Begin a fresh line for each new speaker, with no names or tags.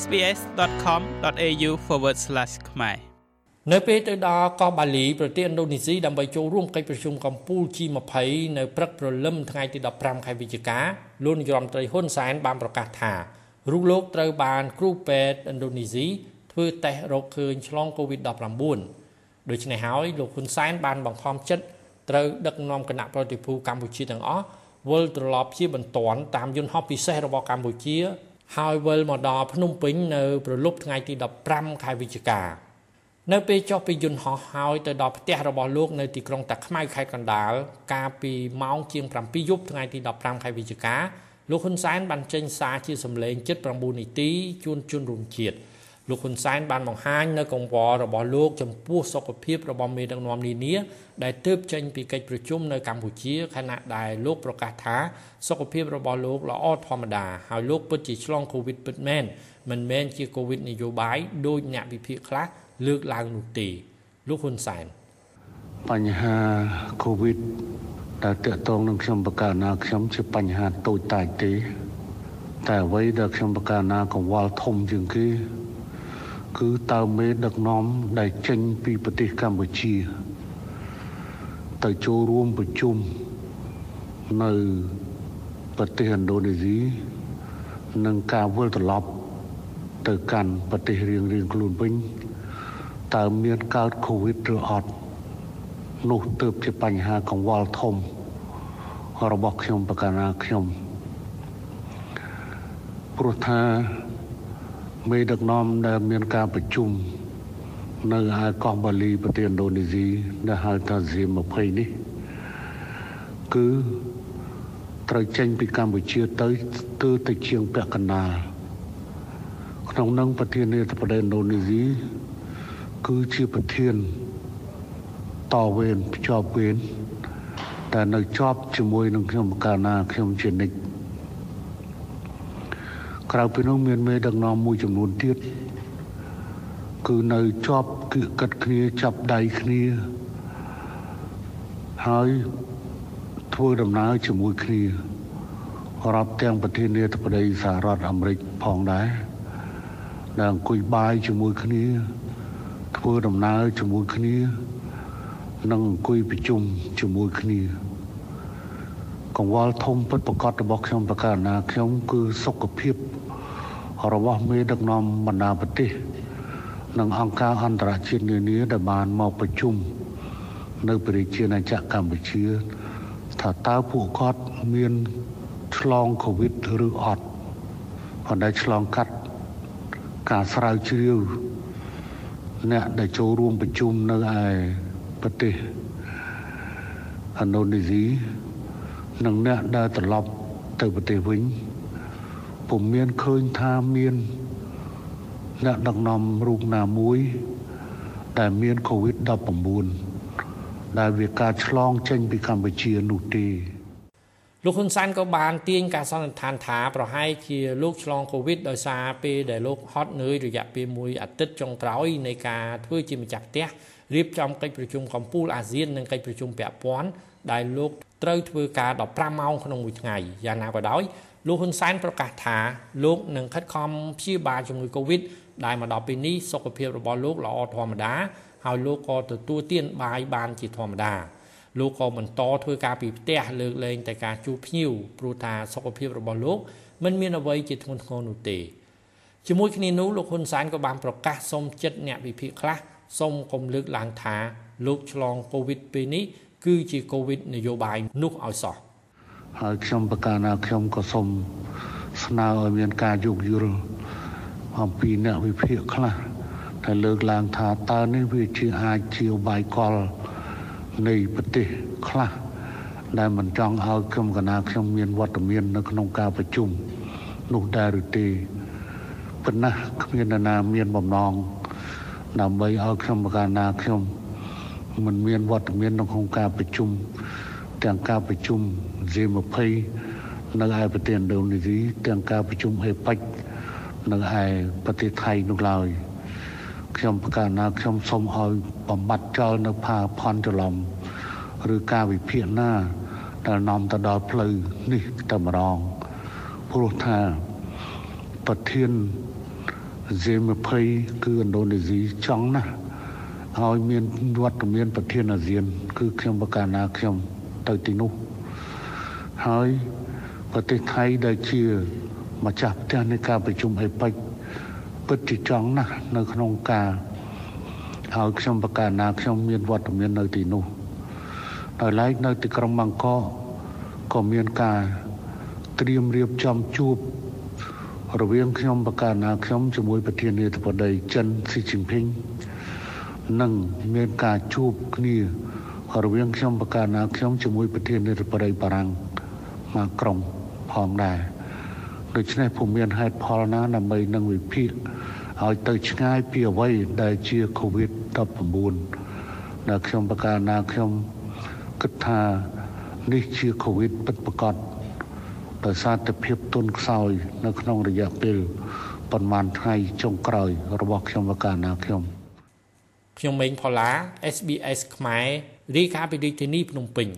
sbs.com.au/ ខ្មែរ
នៅពេលទៅដល់កោះបាលីប្រទេសឥណ្ឌូនេស៊ីដើម្បីចូលរួមកិច្ចប្រជុំកំពូល G20 នៅព្រឹកព្រលឹមថ្ងៃទី15ខែវិច្ឆិកាលោកនាយរដ្ឋមន្ត្រីហ៊ុនសែនបានប្រកាសថារូបលោកត្រូវបានគ្រូពេទ្យឥណ្ឌូនេស៊ីធ្វើតេស្តរកឃើញឆ្លង COVID-19 ដូច្នេះហើយលោកហ៊ុនសែនបានបង្ខំចិត្តត្រូវដឹកនាំគណៈប្រតិភូកម្ពុជាទាំងអស់វិលត្រឡប់ជាបន្ទាន់តាមយន្តហោះពិសេសរបស់កម្ពុជា ហើយវិលមកដល់ភ្នំពេញនៅប្រលប់ថ្ងៃទី15ខែវិច្ឆិកានៅពេលចុះពីយន្តហោះហើយទៅដល់ផ្ទះរបស់លោកនៅទីក្រុងតាខ្មៅខេត្តកណ្ដាលកាលពីម៉ោងជាង7យប់ថ្ងៃទី15ខែវិច្ឆិកាលោកហ៊ុនសែនបានចេញសារជាសម្លេង79នាទីជូនជនរួមជាតិ លោកហ៊ុនសែនបានបង្ហាញនៅកង្វល់របស់លោកចំពោះសុខភាពរបស់មេដឹកនាំនានាដែលទើបចេញពីកិច្ចប្រជុំនៅកម្ពុជាខណៈដែលលោកប្រកាសថាសុខភាពរបស់លោកល្អធម្មតាហើយលោកពិតជាឆ្លងកូវីដពិតមែនមិនមែនជាកូវីដនយោបាយដោយអ្នកវិភាគខ្លះលើកឡើងនោះទេលោកហ៊ុនសែន
បញ្ហាកូវីដដែលតកតងនឹងខ្ញុំបកាណាខ្ញុំជាបញ្ហាតូចតាចទេ តែអ្វីដែលខ្ញុំបកាណាកង្វល់ធំជាងគេគឺ តើមេដឹកនាំដែលចេញពីប្រទេសកម្ពុជា ទៅចូលរួមប្រជុំនៅប្រទេសឥណ្ឌូនេស៊ីនឹងការវិលត្រឡប់ ទៅកាន់ប្រទេសរៀងរៀងខ្លួនវិញតើមានកើតកូវីដឬអត់នោះទើបជាបញ្ហាកង្វល់ធំ របស់ខ្ញុំប្រកាសណាខ្ញុំព្រោះថា មេដឹកនាំដែលមានការប្រជុំនៅឯកោះបាលីប្រទេសឥណ្ឌូនេស៊ីដែលហៅថា Z20 នេះគឺត្រូវចេញពីកម្ពុជាទៅទៅទៅជាងពាក់កណ្ដាលក្នុងនឹងប្រធានាធិបតីឥណ្ឌូនេស៊ីគឺជាប្រធានតវេនភ្ជាប់វេនតែនៅជាប់ជាមួយនឹងខ្ញុំកាលណាខ្ញុំជានិច្ច ក្រៅពីនោះមានមេដឹកនាំមួយចំនួនទៀតគឺនៅជាប់គៀកកាត់គ្នាចាប់ដៃគ្នាហើយធ្វើដំណើរជាមួយគ្នារាប់ទាំងប្រធានាធិបតីសហរដ្ឋអាមេរិកផងដែរដែលអង្គុយបាយជាមួយគ្នា ធ្វើដំណើរជាមួយគ្នានិងអង្គុយប្រជុំជាមួយគ្នាកង្វល់ធំពិតប្រកបរបស់ខ្ញុំប្រកាសណាខ្ញុំគឺសុខភាព របស់មេដឹកនាំបណ្ដាប្រទេសនិងអង្គការអន្តរជាតិនានាដែលបានមកប្រជុំនៅប្រជាណាចក្រកម្ពុជាថាតើពួកគាត់មានឆ្លងកូវីដឬអត់ប៉ុន្តែឆ្លងកាត់ការស្រាវជ្រាវអ្នកដែលចូលរួមប្រជុំនៅឯប្រទេសឥណ្ឌូនេស៊ីនិងអ្នកដែលត្រឡប់ទៅប្រទេសវិញ ពុំមានឃើញថាមានអ្នកដឹកនាំរូបណាមួយដែលមានកូវីដ19 ដែលវាការឆ្លងចេញពីកម្ពុជានោះទេ
លោកហ៊ុនសែនក៏បានទាញការសន្និដ្ឋានថាប្រហែលជាលោកឆ្លងកូវីដដោយសារពេលដែលលោកហត់នឿយរយៈពេលមួយអាទិត្យចុងក្រោយនៃការធ្វើជាម្ចាស់ផ្ទះរៀបចំកិច្ចប្រជុំកំពូលអាស៊ាននិងកិច្ចប្រជុំពាក់ព័ន្ធដែលលោកត្រូវធ្វើការ15ម៉ោងក្នុងមួយថ្ងៃយ៉ាងណាក៏ដោយ លោកហ៊ុនសែនប្រកាសថាលោកនឹងខិតខំព្យាបាលជំងឺ Covid ដែលមកដល់ពេលនេះសុខភាពរបស់លោកល្អធម្មតាហើយលោកក៏ទទួលទានបាយបានជាធម្មតាលោកក៏បន្តធ្វើការពីផ្ទះលើកលែងតែការជួបភ្ញៀវព្រោះថាសុខភាពរបស់លោកមិនមានអ្វីជាធ្ងន់ធ្ងរនោះទេជាមួយគ្នានោះលោកហ៊ុនសែនក៏បានប្រកាសសូមចិត្តអ្នកវិភាគខ្លះសូមកុំលើកឡើងថាលោកឆ្លងកូវីដពេលនេះគឺជាកូវីដនយោបាយនោះឲ្យសោះ
ហើយខ្ញុំប្រកាសណាខ្ញុំក៏សូមស្នើឲ្យមានការយោគយល់អំពីអ្នកវិភាគខ្លះដែលលើកឡើងថាតើនេះវាជាអាចជាបាយកលនៃប្រទេសខ្លះដែលមិនចង់ឲ្យខ្ញុំកណាខ្ញុំមានវត្តមាននៅក្នុងការប្រជុំនោះដែរឬទេប៉ុន្តែគ្មាននរណាមានបំណងដើម្បីឲ្យខ្ញុំកណាខ្ញុំមិនមានវត្តមាននៅក្នុងការប្រជុំទាំងការប្រជុំ G20 នៅឯប្រទេសឥណ្ឌូនេស៊ីទាំងការប្រជុំ APEC នៅឯប្រទេសថៃនោះឡើយខ្ញុំប្រកាសណាខ្ញុំសូមឲ្យបំបត្តិចោលនៅផាផន់ច្រឡំឬការវិភាគណា ដែលនាំទៅដល់ផ្លូវនេះតែម្ដងព្រោះថាប្រធាន Z20 គឺឥណ្ឌូនេស៊ីចង់ណាស់ឲ្យមានវត្តមានប្រធានអាស៊ាន គឺខ្ញុំបកាណាខ្ញុំទៅទីនោះ ហើយប្រទេសថៃដែលជាម្ចាស់ផ្ទះនៃការប្រជុំអេប៉ិចពិតជាចង់ណាស់នៅក្នុងការឲ្យខ្ញុំបកាណាខ្ញុំមានវត្តមាននៅទីនោះដោយឡែកនៅទីក្រុងបាងកកក៏មានការត្រៀមរៀបចំជួបរវាងខ្ញុំបកាណាខ្ញុំជាមួយប្រធានាធិបតីចិនស៊ីជីនភីងនិងមានការជួបគ្នារវាងខ្ញុំបកាណាខ្ញុំជាមួយប្រធានាធិបតីបារាំងម កក្រុងផងដែរដូច្នេះពុំមានហេតុផលណាដើម្បីនឹងវិភាគឲ្យទៅឆ្ងាយពីអ្វីដែលជា COVID-19 ដែលខ្ញុំបកាណាខ្ញុំគិតថានេះជា COVID ពិតប្រាកដដោយសារតែភាពទន់ខ្សោយ នៅក្នុងរយៈពេលប្រហែលថ្ងៃចុងក្រោយ របស់ខ្ញុំបកាណាខ្ញុំ
ខ្ញុំម៉េងផល្លា SBS ខ្មែររាយការណ៍ពីរាជធានីភ្នំពេញ